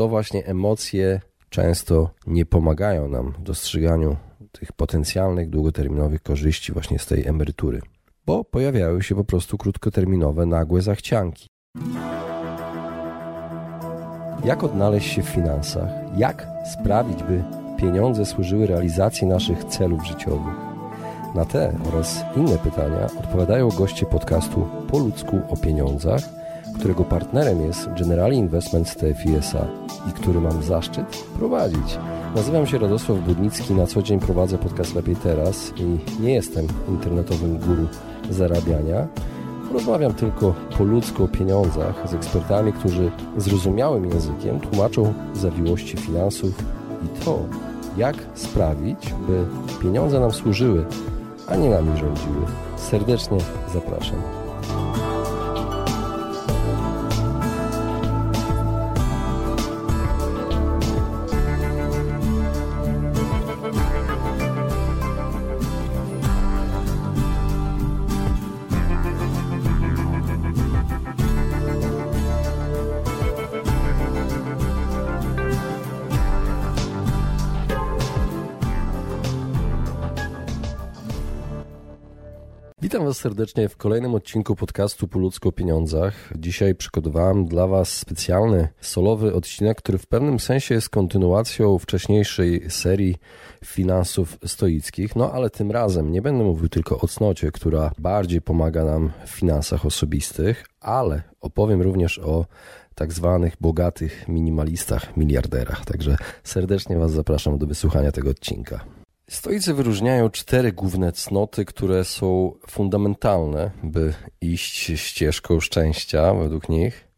to właśnie emocje często nie pomagają nam w dostrzeganiu tych potencjalnych długoterminowych korzyści właśnie z tej emerytury, bo pojawiają się po prostu krótkoterminowe, nagłe zachcianki. Jak odnaleźć się w finansach? Jak sprawić, by pieniądze służyły realizacji naszych celów życiowych? Na te oraz inne pytania odpowiadają goście podcastu Po ludzku o pieniądzach, którego partnerem jest Generali Investments TFISA i który mam zaszczyt prowadzić. Nazywam się Radosław Budnicki, na co dzień prowadzę podcast Lepiej Teraz i nie jestem internetowym guru zarabiania. Rozmawiam tylko po ludzku o pieniądzach z ekspertami, którzy zrozumiałym językiem tłumaczą zawiłości finansów i to, jak sprawić, by pieniądze nam służyły, a nie nami rządziły. Serdecznie zapraszam. Serdecznie w kolejnym odcinku podcastu Po o pieniądzach. Dzisiaj przygotowałem dla Was specjalny solowy odcinek, który w pewnym sensie jest kontynuacją wcześniejszej serii finansów stoickich. No ale tym razem nie będę mówił tylko o cnocie, która bardziej pomaga nam w finansach osobistych, ale opowiem również o tak zwanych bogatych minimalistach, miliarderach. Także serdecznie Was zapraszam do wysłuchania tego odcinka. Stoicy wyróżniają cztery główne cnoty, które są fundamentalne, by iść ścieżką szczęścia według nich.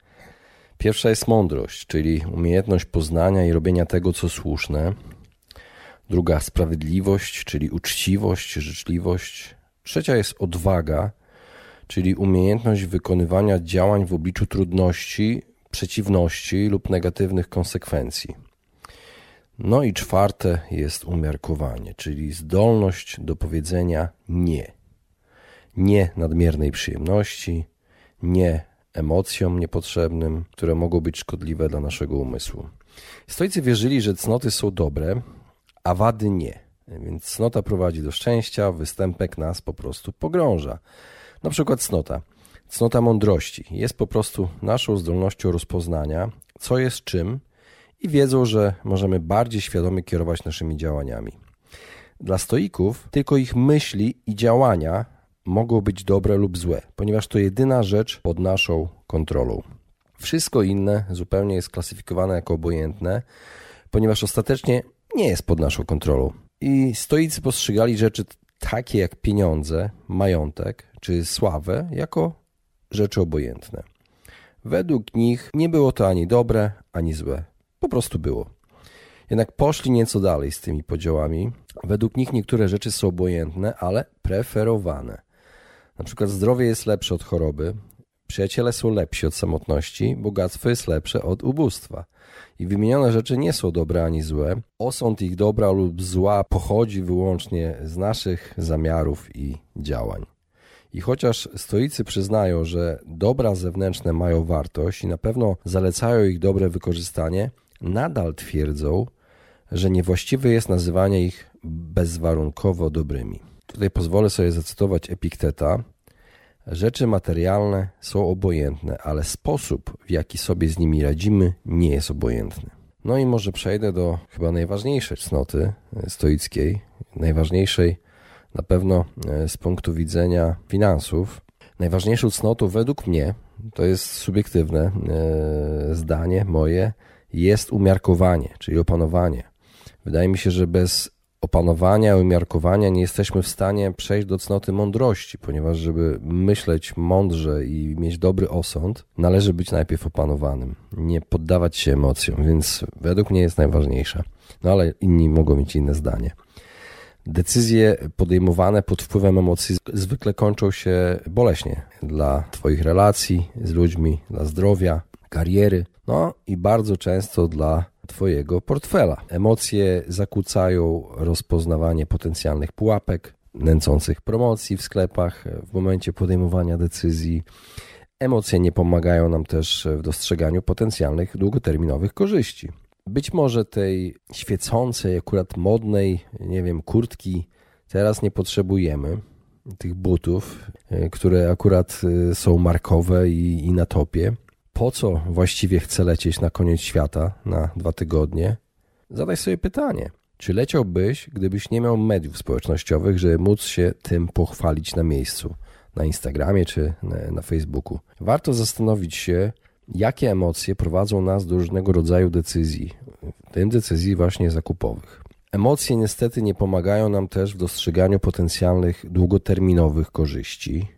Pierwsza jest mądrość, czyli umiejętność poznania i robienia tego, co słuszne. Druga sprawiedliwość, czyli uczciwość, życzliwość. Trzecia jest odwaga, czyli umiejętność wykonywania działań w obliczu trudności, przeciwności lub negatywnych konsekwencji. No i czwarte jest umiarkowanie, czyli zdolność do powiedzenia nie. Nie nadmiernej przyjemności, nie emocjom niepotrzebnym, które mogą być szkodliwe dla naszego umysłu. Stoicy wierzyli, że cnoty są dobre, a wady nie. Więc cnota prowadzi do szczęścia, występek nas po prostu pogrąża. Na przykład cnota. Cnota mądrości jest po prostu naszą zdolnością rozpoznania, co jest czym i wiedzą, że możemy bardziej świadomie kierować naszymi działaniami. Dla stoików tylko ich myśli i działania mogą być dobre lub złe, ponieważ to jedyna rzecz pod naszą kontrolą. Wszystko inne zupełnie jest klasyfikowane jako obojętne, ponieważ ostatecznie nie jest pod naszą kontrolą. I stoicy postrzegali rzeczy takie jak pieniądze, majątek czy sławę jako rzeczy obojętne. Według nich nie było to ani dobre, ani złe. Po prostu było. Jednak poszli nieco dalej z tymi podziałami. Według nich niektóre rzeczy są obojętne, ale preferowane. Na przykład zdrowie jest lepsze od choroby, przyjaciele są lepsi od samotności, bogactwo jest lepsze od ubóstwa. I wymienione rzeczy nie są dobre ani złe. Osąd ich dobra lub zła pochodzi wyłącznie z naszych zamiarów i działań. I chociaż stoicy przyznają, że dobra zewnętrzne mają wartość i na pewno zalecają ich dobre wykorzystanie, nadal twierdzą, że niewłaściwe jest nazywanie ich bezwarunkowo dobrymi. Tutaj pozwolę sobie zacytować Epikteta. Rzeczy materialne są obojętne, ale sposób, w jaki sobie z nimi radzimy, nie jest obojętny. No i może przejdę do chyba najważniejszej cnoty stoickiej, najważniejszej na pewno e, z punktu widzenia finansów. Najważniejszą cnotą według mnie, to jest subiektywne e, zdanie moje, jest umiarkowanie, czyli opanowanie. Wydaje mi się, że bez opanowania, umiarkowania nie jesteśmy w stanie przejść do cnoty mądrości, ponieważ żeby myśleć mądrze i mieć dobry osąd, należy być najpierw opanowanym, nie poddawać się emocjom, więc według mnie jest najważniejsze. No ale inni mogą mieć inne zdanie. Decyzje podejmowane pod wpływem emocji zwykle kończą się boleśnie dla Twoich relacji z ludźmi, dla zdrowia, kariery, no i bardzo często dla Twojego portfela. Emocje zakłócają rozpoznawanie potencjalnych pułapek, nęcących promocji w sklepach w momencie podejmowania decyzji. Emocje nie pomagają nam też w dostrzeganiu potencjalnych długoterminowych korzyści. Być może tej świecącej, akurat modnej, nie wiem, kurtki teraz nie potrzebujemy, tych butów, e, które akurat e, są markowe i, i na topie. Po co właściwie chcę lecieć na koniec świata na dwa tygodnie? Zadaj sobie pytanie. Czy leciałbyś, gdybyś nie miał mediów społecznościowych, żeby móc się tym pochwalić na miejscu, na Instagramie czy na Facebooku? Warto zastanowić się, jakie emocje prowadzą nas do różnego rodzaju decyzji, w tym decyzji właśnie zakupowych. Emocje niestety nie pomagają nam też w dostrzeganiu potencjalnych długoterminowych korzyści,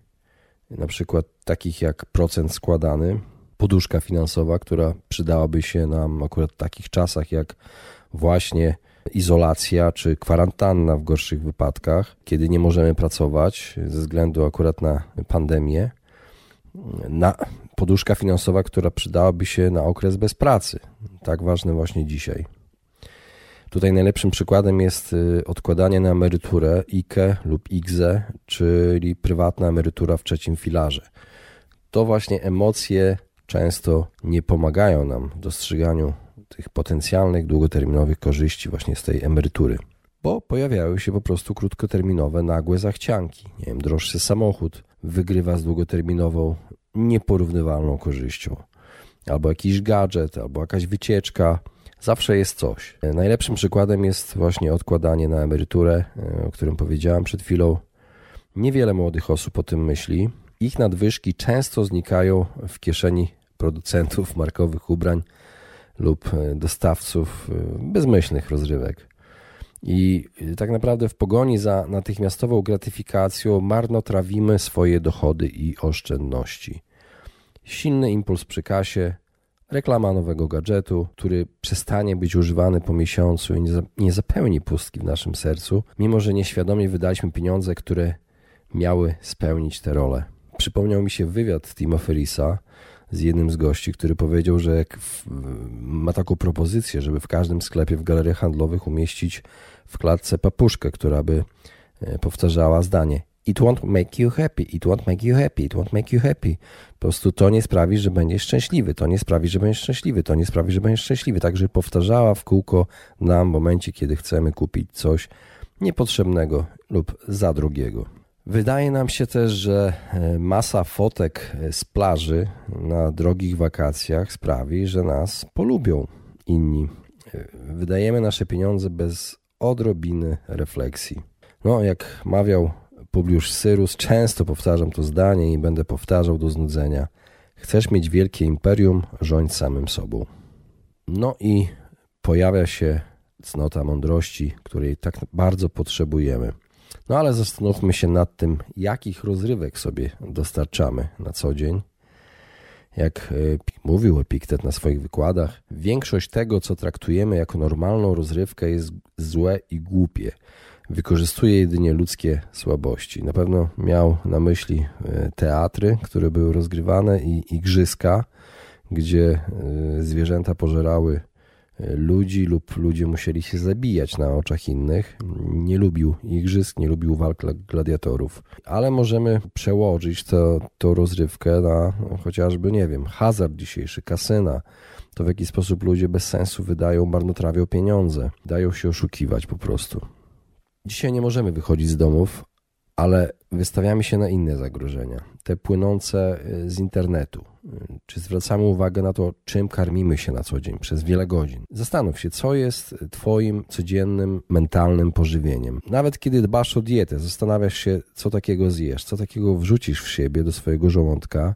na przykład takich jak procent składany, poduszka finansowa, która przydałaby się nam akurat w takich czasach jak właśnie izolacja czy kwarantanna w gorszych wypadkach, kiedy nie możemy pracować ze względu akurat na pandemię. Na poduszka finansowa, która przydałaby się na okres bez pracy. Tak ważne właśnie dzisiaj. Tutaj najlepszym przykładem jest y, odkładanie na emeryturę IKE lub IGZE, czyli prywatna emerytura w trzecim filarze. To właśnie emocje często nie pomagają nam w dostrzeganiu tych potencjalnych długoterminowych korzyści właśnie z tej emerytury, bo pojawiają się po prostu krótkoterminowe, nagłe zachcianki. Nie wiem, droższy samochód wygrywa z długoterminową, nieporównywalną korzyścią, albo jakiś gadżet, albo jakaś wycieczka. Zawsze jest coś. Najlepszym przykładem jest właśnie odkładanie na emeryturę, o którym powiedziałem przed chwilą. Niewiele młodych osób o tym myśli. Ich nadwyżki często znikają w kieszeni producentów markowych ubrań lub dostawców bezmyślnych rozrywek. I tak naprawdę w pogoni za natychmiastową gratyfikacją marnotrawimy swoje dochody i oszczędności. Silny impuls przy kasie, reklama nowego gadżetu, który przestanie być używany po miesiącu i nie zapełni pustki w naszym sercu, mimo że nieświadomie wydaliśmy pieniądze, które miały spełnić tę rolę. Przypomniał mi się wywiad Tima Ferisa z jednym z gości, który powiedział, że w, ma taką propozycję, żeby w każdym sklepie w galeriach handlowych umieścić w klatce papuszkę, która by e, powtarzała zdanie It won't make you happy, it won't make you happy, it won't make you happy. Po prostu to nie sprawi, że będziesz szczęśliwy, to nie sprawi, że będziesz szczęśliwy, to nie sprawi, że będziesz szczęśliwy. Także powtarzała w kółko nam w momencie, kiedy chcemy kupić coś niepotrzebnego lub za drogiego. Wydaje nam się też, że e, masa fotek e, z plaży na drogich wakacjach sprawi, że nas polubią inni. Wydajemy nasze pieniądze bez odrobiny refleksji. No, jak mawiał Publiusz Syrus, często powtarzam to zdanie i będę powtarzał do znudzenia. Chcesz mieć wielkie imperium, rządź samym sobą. No i pojawia się cnota mądrości, której tak bardzo potrzebujemy. No ale zastanówmy się nad tym, jakich rozrywek sobie dostarczamy na co dzień. Jak e, mówił Epiktet na swoich wykładach, większość tego, co traktujemy jako normalną rozrywkę, jest złe i głupie wykorzystuje jedynie ludzkie słabości. Na pewno miał na myśli e, teatry, które były rozgrywane i igrzyska, gdzie e, zwierzęta pożerały ludzi lub ludzie musieli się zabijać na oczach innych. Nie lubił igrzysk, nie lubił walk gladiatorów. Ale możemy przełożyć to, tą rozrywkę na chociażby, nie wiem, hazard dzisiejszy, kasyna. To w jaki sposób ludzie bez sensu wydają, marnotrawią pieniądze. Dają się oszukiwać po prostu. Dzisiaj nie możemy wychodzić z domów, ale wystawiamy się na inne zagrożenia, te płynące y, z internetu. Czy zwracamy uwagę na to, czym karmimy się na co dzień przez wiele godzin? Zastanów się, co jest Twoim codziennym mentalnym pożywieniem. Nawet kiedy dbasz o dietę, zastanawiasz się, co takiego zjesz, co takiego wrzucisz w siebie do swojego żołądka,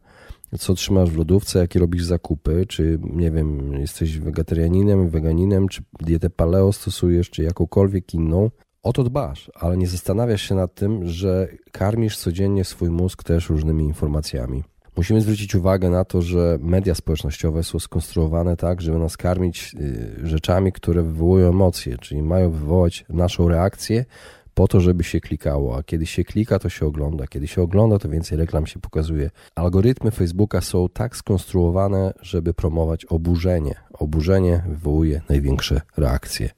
co trzymasz w lodówce, jakie robisz zakupy, czy nie wiem, jesteś wegetarianinem, weganinem, czy dietę paleo stosujesz, czy jakąkolwiek inną. O to dbasz, ale nie zastanawiasz się nad tym, że karmisz codziennie swój mózg też różnymi informacjami. Musimy zwrócić uwagę na to, że media społecznościowe są skonstruowane tak, żeby nas karmić y, rzeczami, które wywołują emocje, czyli mają wywołać naszą reakcję po to, żeby się klikało. A kiedy się klika, to się ogląda. Kiedy się ogląda, to więcej reklam się pokazuje. Algorytmy Facebooka są tak skonstruowane, żeby promować oburzenie. Oburzenie wywołuje największe reakcje.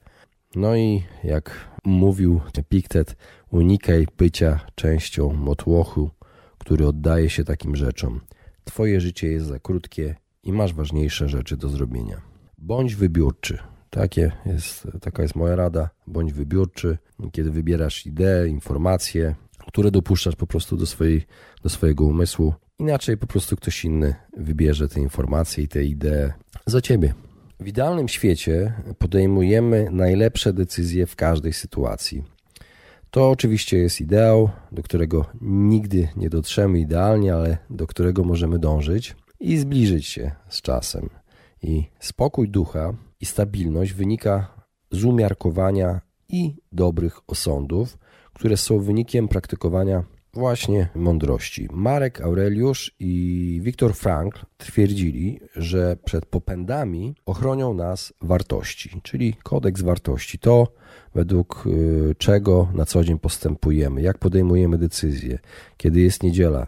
No i jak mówił Epiktet, unikaj bycia częścią motłochu, który oddaje się takim rzeczom. Twoje życie jest za krótkie i masz ważniejsze rzeczy do zrobienia. Bądź wybiórczy. Takie jest, taka jest moja rada. Bądź wybiórczy, kiedy wybierasz idee, informacje, które dopuszczasz po prostu do, swojej, do swojego umysłu. Inaczej po prostu ktoś inny wybierze te informacje i te idee za ciebie. W idealnym świecie podejmujemy najlepsze decyzje w każdej sytuacji. To oczywiście jest ideał, do którego nigdy nie dotrzemy idealnie, ale do którego możemy dążyć i zbliżyć się z czasem. I spokój ducha i stabilność wynika z umiarkowania i dobrych osądów, które są wynikiem praktykowania właśnie mądrości. Marek Aureliusz i Viktor Frankl twierdzili, że przed popędami ochronią nas wartości, czyli kodeks wartości. To według y, czego na co dzień postępujemy, jak podejmujemy decyzje, kiedy jest niedziela,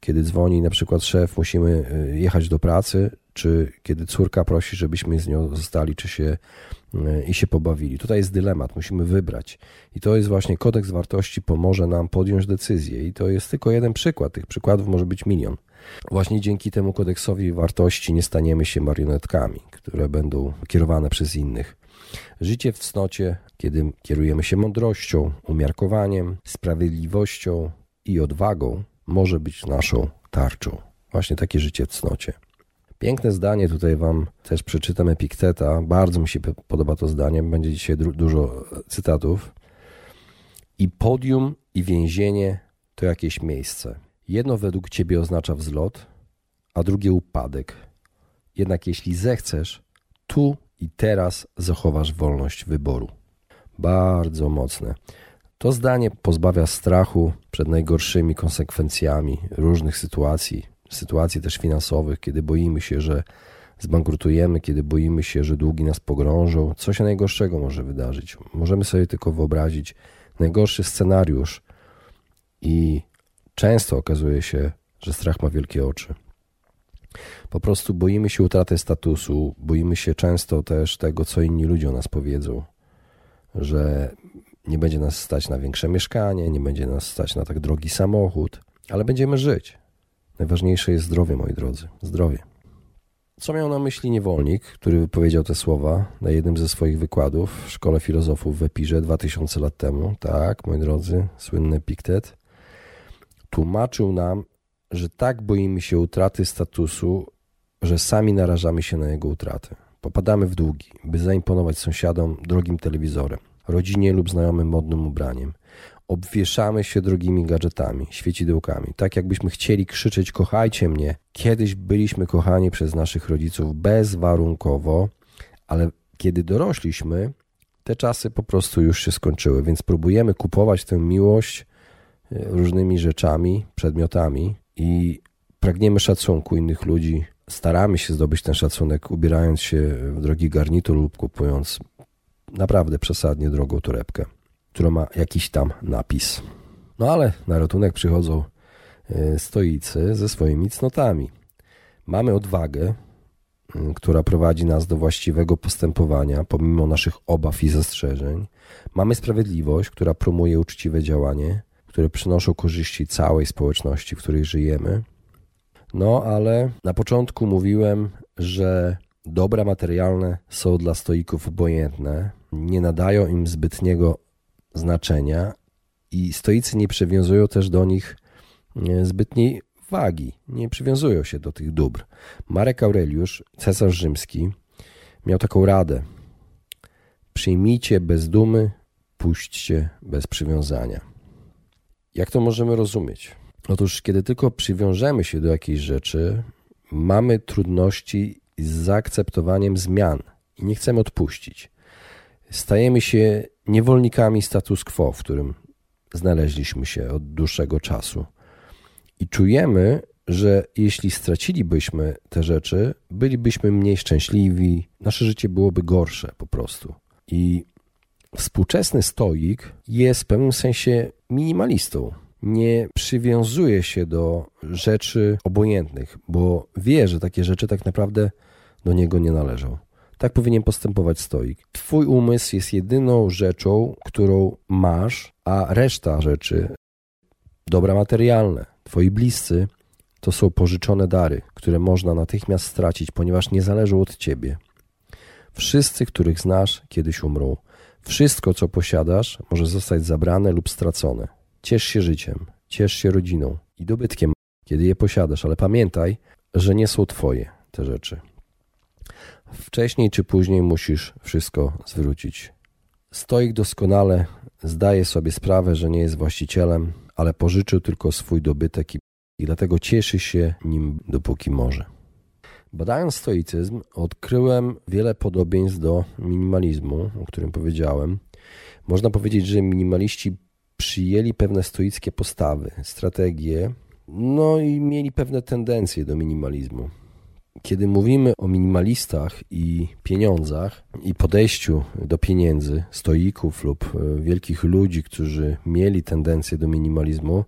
kiedy dzwoni na przykład szef, musimy y, jechać do pracy, czy kiedy córka prosi, żebyśmy z nią zostali, czy się y, i się pobawili. Tutaj jest dylemat, musimy wybrać. I to jest właśnie kodeks wartości pomoże nam podjąć decyzję. I to jest tylko jeden przykład. Tych przykładów może być milion. Właśnie dzięki temu kodeksowi wartości nie staniemy się marionetkami, które będą kierowane przez innych. Życie w cnocie, kiedy kierujemy się mądrością, umiarkowaniem, sprawiedliwością i odwagą, może być naszą tarczą. Właśnie takie życie w cnocie. Piękne zdanie tutaj Wam też przeczytam Epikteta. Bardzo mi się podoba to zdanie. Będzie dzisiaj dużo cytatów. I podium, i więzienie to jakieś miejsce. Jedno według Ciebie oznacza wzlot, a drugie upadek. Jednak jeśli zechcesz, tu i teraz zachowasz wolność wyboru. Bardzo mocne. To zdanie pozbawia strachu przed najgorszymi konsekwencjami różnych sytuacji, sytuacji też finansowych, kiedy boimy się, że zbankrutujemy, kiedy boimy się, że długi nas pogrążą. Co się najgorszego może wydarzyć? Możemy sobie tylko wyobrazić najgorszy scenariusz i często okazuje się, że strach ma wielkie oczy. Po prostu boimy się utraty statusu, boimy się często też tego, co inni ludzie o nas powiedzą, że nie będzie nas stać na większe mieszkanie, nie będzie nas stać na tak drogi samochód, ale będziemy żyć. Najważniejsze jest zdrowie, moi drodzy, zdrowie. Co miał na myśli niewolnik, który wypowiedział te słowa na jednym ze swoich wykładów w Szkole Filozofów w Epirze 2000 lat temu? Tak, moi drodzy, słynny Piktet. Tłumaczył nam, że tak boimy się utraty statusu, że sami narażamy się na jego utratę. Popadamy w długi, by zaimponować sąsiadom drogim telewizorem, rodzinie lub znajomym modnym ubraniem. Obwieszamy się drogimi gadżetami, świecidełkami, tak jakbyśmy chcieli krzyczeć kochajcie mnie. Kiedyś byliśmy kochani przez naszych rodziców bezwarunkowo, ale kiedy dorośliśmy, te czasy po prostu już się skończyły, więc próbujemy kupować tę miłość e, różnymi rzeczami, przedmiotami, i pragniemy szacunku innych ludzi. Staramy się zdobyć ten szacunek, ubierając się w drogi garnitur lub kupując naprawdę przesadnie drogą torebkę, która ma jakiś tam napis. No ale na ratunek przychodzą e, stoicy ze swoimi cnotami. Mamy odwagę, która prowadzi nas do właściwego postępowania pomimo naszych obaw i zastrzeżeń. Mamy sprawiedliwość, która promuje uczciwe działanie które przynoszą korzyści całej społeczności, w której żyjemy. No ale na początku mówiłem, że dobra materialne są dla stoików obojętne, nie nadają im zbytniego znaczenia i stoicy nie przywiązują też do nich e, zbytniej wagi, nie przywiązują się do tych dóbr. Marek Aureliusz, cesarz rzymski, miał taką radę: Przyjmijcie bez dumy, puśćcie bez przywiązania. Jak to możemy rozumieć? Otóż, kiedy tylko przywiążemy się do jakiejś rzeczy, mamy trudności z zaakceptowaniem zmian i nie chcemy odpuścić. Stajemy się niewolnikami status quo, w którym znaleźliśmy się od dłuższego czasu. I czujemy, że jeśli stracilibyśmy te rzeczy, bylibyśmy mniej szczęśliwi, nasze życie byłoby gorsze po prostu. I Współczesny stoik jest w pewnym sensie minimalistą. Nie przywiązuje się do rzeczy obojętnych, bo wie, że takie rzeczy tak naprawdę do niego nie należą. Tak powinien postępować stoik. Twój umysł jest jedyną rzeczą, którą masz, a reszta rzeczy, dobra materialne, twoi bliscy, to są pożyczone dary, które można natychmiast stracić, ponieważ nie zależą od ciebie. Wszyscy, których znasz, kiedyś umrą. Wszystko, co posiadasz, może zostać zabrane lub stracone. Ciesz się życiem, ciesz się rodziną i dobytkiem, kiedy je posiadasz, ale pamiętaj, że nie są twoje te rzeczy. Wcześniej czy później musisz wszystko zwrócić. Stoik doskonale zdaje sobie sprawę, że nie jest właścicielem, ale pożyczył tylko swój dobytek i, i dlatego cieszy się nim dopóki może. Badając stoicyzm, odkryłem wiele podobieństw do minimalizmu, o którym powiedziałem. Można powiedzieć, że minimaliści przyjęli pewne stoickie postawy, strategie, no i mieli pewne tendencje do minimalizmu. Kiedy mówimy o minimalistach i pieniądzach i podejściu do pieniędzy, stoików lub e, wielkich ludzi, którzy mieli tendencję do minimalizmu,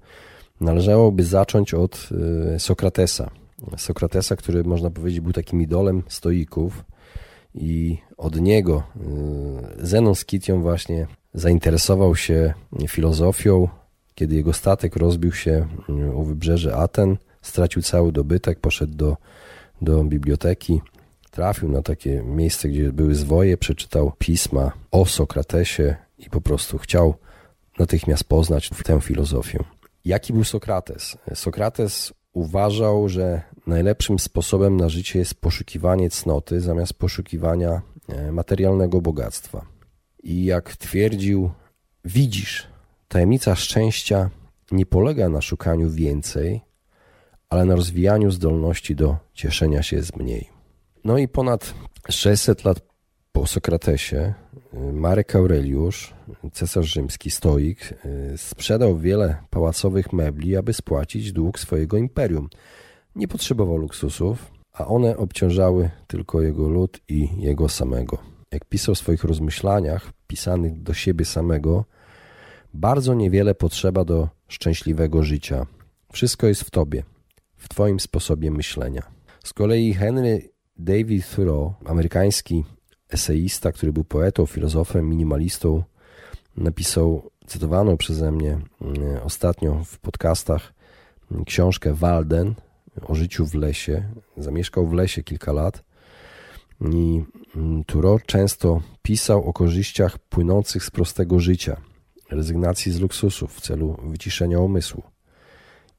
należałoby zacząć od e, Sokratesa. Sokratesa, który można powiedzieć był takim idolem stoików i od niego e, Zenon Skition właśnie zainteresował się filozofią, kiedy jego statek rozbił się u wybrzeży Aten, stracił cały dobytek, poszedł do do biblioteki, trafił na takie miejsce, gdzie były zwoje, przeczytał pisma o Sokratesie i po prostu chciał natychmiast poznać tę filozofię. Jaki był Sokrates? Sokrates uważał, że najlepszym sposobem na życie jest poszukiwanie cnoty zamiast poszukiwania e, materialnego bogactwa. I jak twierdził, widzisz, tajemnica szczęścia nie polega na szukaniu więcej, ale na rozwijaniu zdolności do cieszenia się z mniej. No i ponad 600 lat po Sokratesie y, Marek Aureliusz, cesarz rzymski, stoik, y, sprzedał wiele pałacowych mebli, aby spłacić dług swojego imperium. Nie potrzebował luksusów, a one obciążały tylko jego lud i jego samego. Jak pisał w swoich rozmyślaniach, pisanych do siebie samego, bardzo niewiele potrzeba do szczęśliwego życia. Wszystko jest w tobie w Twoim sposobie myślenia. Z kolei Henry David Thoreau, amerykański eseista, który był poetą, filozofem, minimalistą, napisał cytowaną przeze mnie mm, ostatnio w podcastach książkę Walden o życiu w lesie. Zamieszkał w lesie kilka lat i mm, Thoreau często pisał o korzyściach płynących z prostego życia, rezygnacji z luksusów w celu wyciszenia umysłu.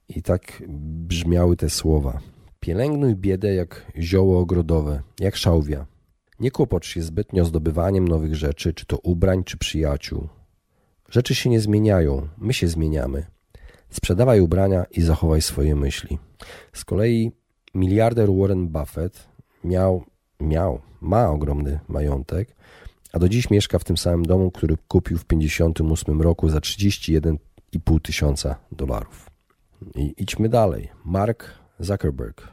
I tak brzmiały te słowa. Pielęgnuj biedę jak zioło ogrodowe, jak szałwia. Nie kłopocz się zbytnio zdobywaniem nowych rzeczy, czy to ubrań, czy przyjaciół. Rzeczy się nie zmieniają, my się zmieniamy. Sprzedawaj ubrania i zachowaj swoje myśli. Z kolei miliarder Warren Buffett miał, miał, ma ogromny majątek, a do dziś mieszka w tym samym domu, który kupił w 1958 roku za 31,5 tysiąca dolarów. I idźmy dalej. Mark Zuckerberg,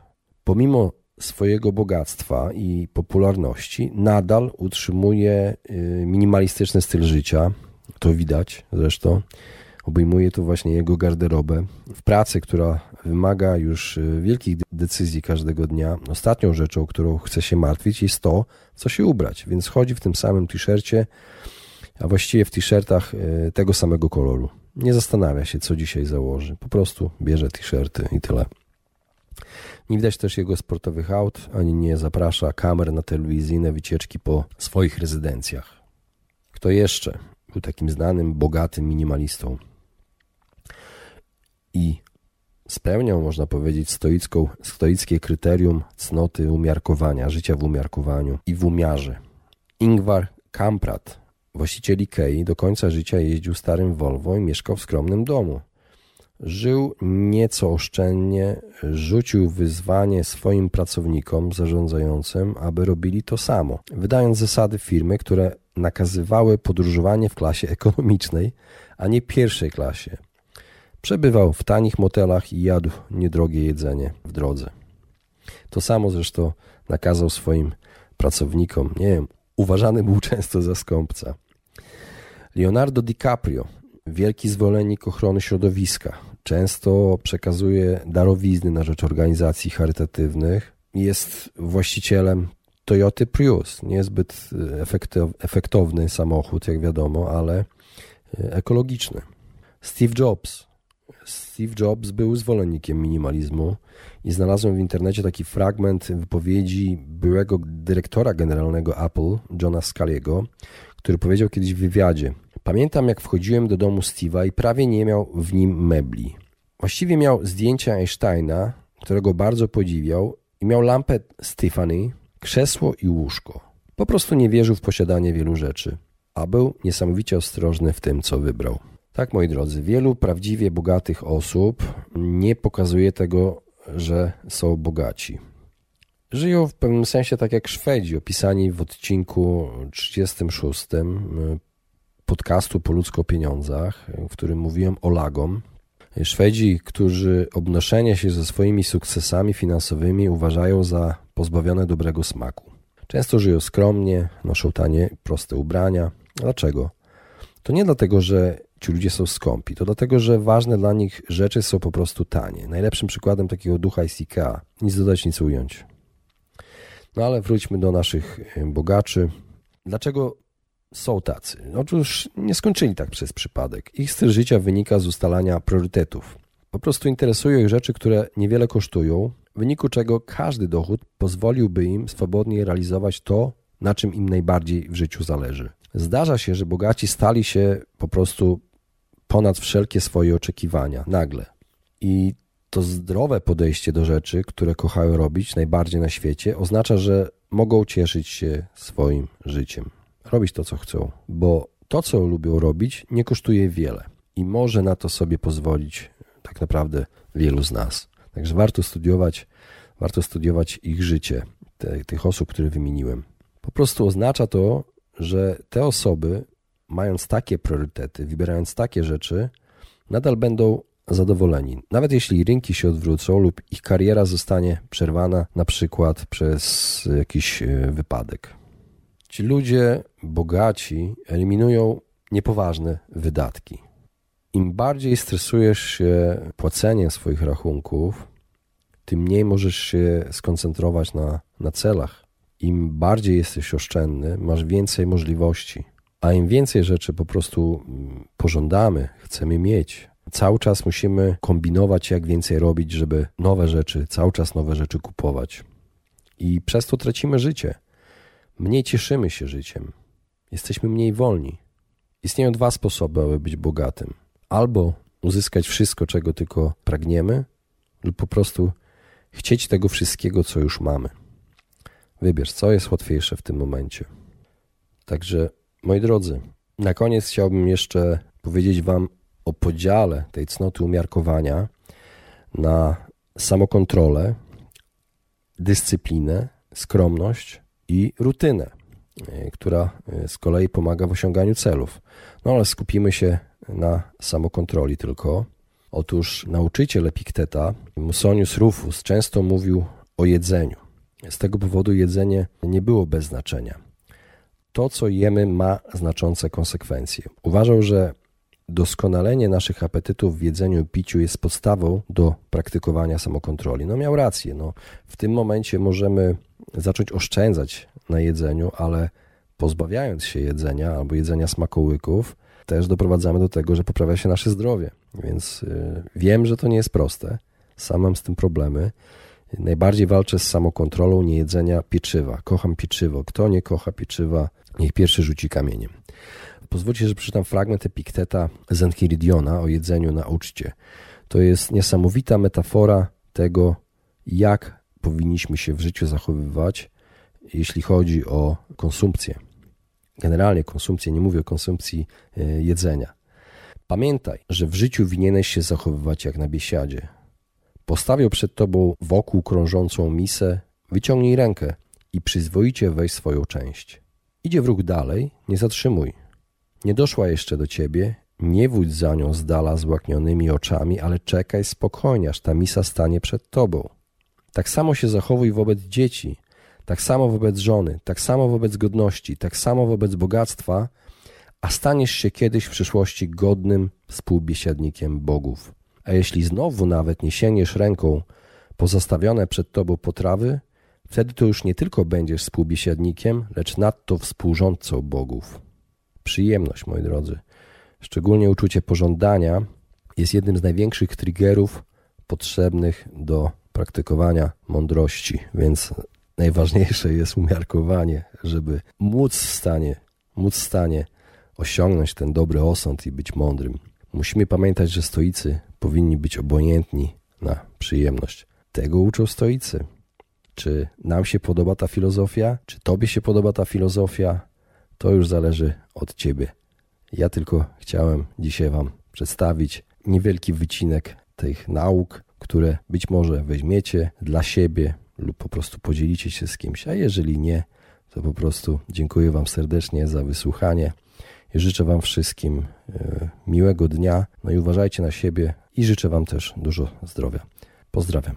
pomimo swojego bogactwa i popularności, nadal utrzymuje y, minimalistyczny styl życia. To widać zresztą. Obejmuje to właśnie jego garderobę. W pracy, która wymaga już y, wielkich decyzji każdego dnia, ostatnią rzeczą, którą chce się martwić, jest to, co się ubrać. Więc chodzi w tym samym t-shircie, a właściwie w t-shirtach y, tego samego koloru. Nie zastanawia się, co dzisiaj założy. Po prostu bierze t-shirty i tyle. Nie widać też jego sportowych aut, ani nie zaprasza kamer na telewizyjne wycieczki po swoich rezydencjach. Kto jeszcze był takim znanym, bogatym minimalistą i spełniał, można powiedzieć, stoicką, stoickie kryterium cnoty umiarkowania, życia w umiarkowaniu i w umiarze. Ingvar Kamprad Właściciel Ikei do końca życia jeździł starym Volvo i mieszkał w skromnym domu. Żył nieco oszczędnie, rzucił wyzwanie swoim pracownikom zarządzającym, aby robili to samo, wydając zasady firmy, które nakazywały podróżowanie w klasie ekonomicznej, a nie pierwszej klasie. Przebywał w tanich motelach i jadł niedrogie jedzenie w drodze. To samo zresztą nakazał swoim pracownikom. Nie wiem, uważany był często za skąpca. Leonardo DiCaprio, wielki zwolennik ochrony środowiska, często przekazuje darowizny na rzecz organizacji charytatywnych. Jest właścicielem Toyota Prius. Niezbyt efektowny samochód, jak wiadomo, ale e, ekologiczny. Steve Jobs, Steve Jobs był zwolennikiem minimalizmu i znalazłem w internecie taki fragment wypowiedzi byłego dyrektora generalnego Apple, Johna Scaliego, który powiedział kiedyś w wywiadzie: Pamiętam, jak wchodziłem do domu Steve'a i prawie nie miał w nim mebli. Właściwie miał zdjęcia Einsteina, którego bardzo podziwiał, i miał lampę Stephanie, krzesło i łóżko. Po prostu nie wierzył w posiadanie wielu rzeczy, a był niesamowicie ostrożny w tym, co wybrał. Tak, moi drodzy, wielu prawdziwie bogatych osób nie pokazuje tego, że są bogaci. Żyją w pewnym sensie tak jak Szwedzi, opisani w odcinku 36 podcastu Po ludzko pieniądzach, w którym mówiłem o lagom. Szwedzi, którzy obnoszenie się ze swoimi sukcesami finansowymi uważają za pozbawione dobrego smaku. Często żyją skromnie, noszą tanie, proste ubrania. Dlaczego? To nie dlatego, że ci ludzie są skąpi, to dlatego, że ważne dla nich rzeczy są po prostu tanie. Najlepszym przykładem takiego ducha jest IKEA. Nic dodać, nic ująć. No ale wróćmy do naszych bogaczy. Dlaczego są tacy? Otóż nie skończyli tak przez przypadek. Ich styl życia wynika z ustalania priorytetów. Po prostu interesują ich rzeczy, które niewiele kosztują, w wyniku czego każdy dochód pozwoliłby im swobodnie realizować to, na czym im najbardziej w życiu zależy. Zdarza się, że bogaci stali się po prostu ponad wszelkie swoje oczekiwania, nagle. I to zdrowe podejście do rzeczy, które kochają robić najbardziej na świecie, oznacza, że mogą cieszyć się swoim życiem. Robić to, co chcą, bo to, co lubią robić, nie kosztuje wiele i może na to sobie pozwolić tak naprawdę wielu z nas. Także warto studiować, warto studiować ich życie, te, tych osób, które wymieniłem. Po prostu oznacza to, że te osoby, mając takie priorytety, wybierając takie rzeczy, nadal będą zadowoleni. Nawet jeśli rynki się odwrócą lub ich kariera zostanie przerwana, na przykład przez jakiś e, wypadek. Ci ludzie bogaci eliminują niepoważne wydatki. Im bardziej stresujesz się płaceniem swoich rachunków, tym mniej możesz się skoncentrować na, na celach. Im bardziej jesteś oszczędny, masz więcej możliwości. A im więcej rzeczy po prostu mm, pożądamy, chcemy mieć, cały czas musimy kombinować, jak więcej robić, żeby nowe rzeczy, cały czas nowe rzeczy kupować. I przez to tracimy życie. Mniej cieszymy się życiem. Jesteśmy mniej wolni. Istnieją dwa sposoby, aby być bogatym albo uzyskać wszystko, czego tylko pragniemy, lub po prostu chcieć tego wszystkiego, co już mamy. Wybierz, co jest łatwiejsze w tym momencie. Także, moi drodzy, na koniec chciałbym jeszcze powiedzieć Wam o podziale tej cnoty umiarkowania na samokontrolę, dyscyplinę, skromność i rutynę, e, która e, z kolei pomaga w osiąganiu celów. No ale skupimy się na samokontroli tylko. Otóż nauczyciel Epikteta, Musonius Rufus, często mówił o jedzeniu. Z tego powodu jedzenie nie było bez znaczenia. To, co jemy, ma znaczące konsekwencje. Uważał, że doskonalenie naszych apetytów w jedzeniu i piciu jest podstawą do praktykowania samokontroli. No miał rację. No, w tym momencie możemy zacząć oszczędzać na jedzeniu, ale pozbawiając się jedzenia albo jedzenia smakołyków, też doprowadzamy do tego, że poprawia się nasze zdrowie. Więc y, wiem, że to nie jest proste. Sam mam z tym problemy. Najbardziej walczę z samokontrolą niejedzenia pieczywa. Kocham pieczywo. Kto nie kocha pieczywa, niech pierwszy rzuci kamieniem. Pozwólcie, że przeczytam fragment Epikteta z o jedzeniu na uczcie. To jest niesamowita metafora tego, jak powinniśmy się w życiu zachowywać, jeśli chodzi o konsumpcję generalnie konsumpcję, nie mówię o konsumpcji e, jedzenia. Pamiętaj, że w życiu winieneś się zachowywać jak na biesiadzie. Postawię przed tobą wokół krążącą misę, wyciągnij rękę i przyzwoicie weź swoją część. Idzie wróg dalej, nie zatrzymuj. Nie doszła jeszcze do ciebie, nie wódź za nią z dala złaknionymi oczami, ale czekaj spokojnie, aż ta misa stanie przed tobą. Tak samo się zachowuj wobec dzieci, tak samo wobec żony, tak samo wobec godności, tak samo wobec bogactwa, a staniesz się kiedyś w przyszłości godnym współbiesiadnikiem bogów. A jeśli znowu nawet nie sięgniesz ręką po zastawione przed tobą potrawy, wtedy to już nie tylko będziesz współbiesiadnikiem, lecz nadto współrządcą bogów. Przyjemność, moi drodzy, szczególnie uczucie pożądania, jest jednym z największych triggerów potrzebnych do praktykowania mądrości, więc najważniejsze jest umiarkowanie, żeby móc w stanie, móc w stanie osiągnąć ten dobry osąd i być mądrym. Musimy pamiętać, że stoicy powinni być obojętni na przyjemność. Tego uczą stoicy. Czy nam się podoba ta filozofia? Czy tobie się podoba ta filozofia? To już zależy od ciebie. Ja tylko chciałem dzisiaj wam przedstawić niewielki wycinek tych nauk, które być może weźmiecie dla siebie lub po prostu podzielicie się z kimś, a jeżeli nie, to po prostu dziękuję wam serdecznie za wysłuchanie i życzę wam wszystkim e, miłego dnia, no i uważajcie na siebie i życzę wam też dużo zdrowia. Pozdrawiam.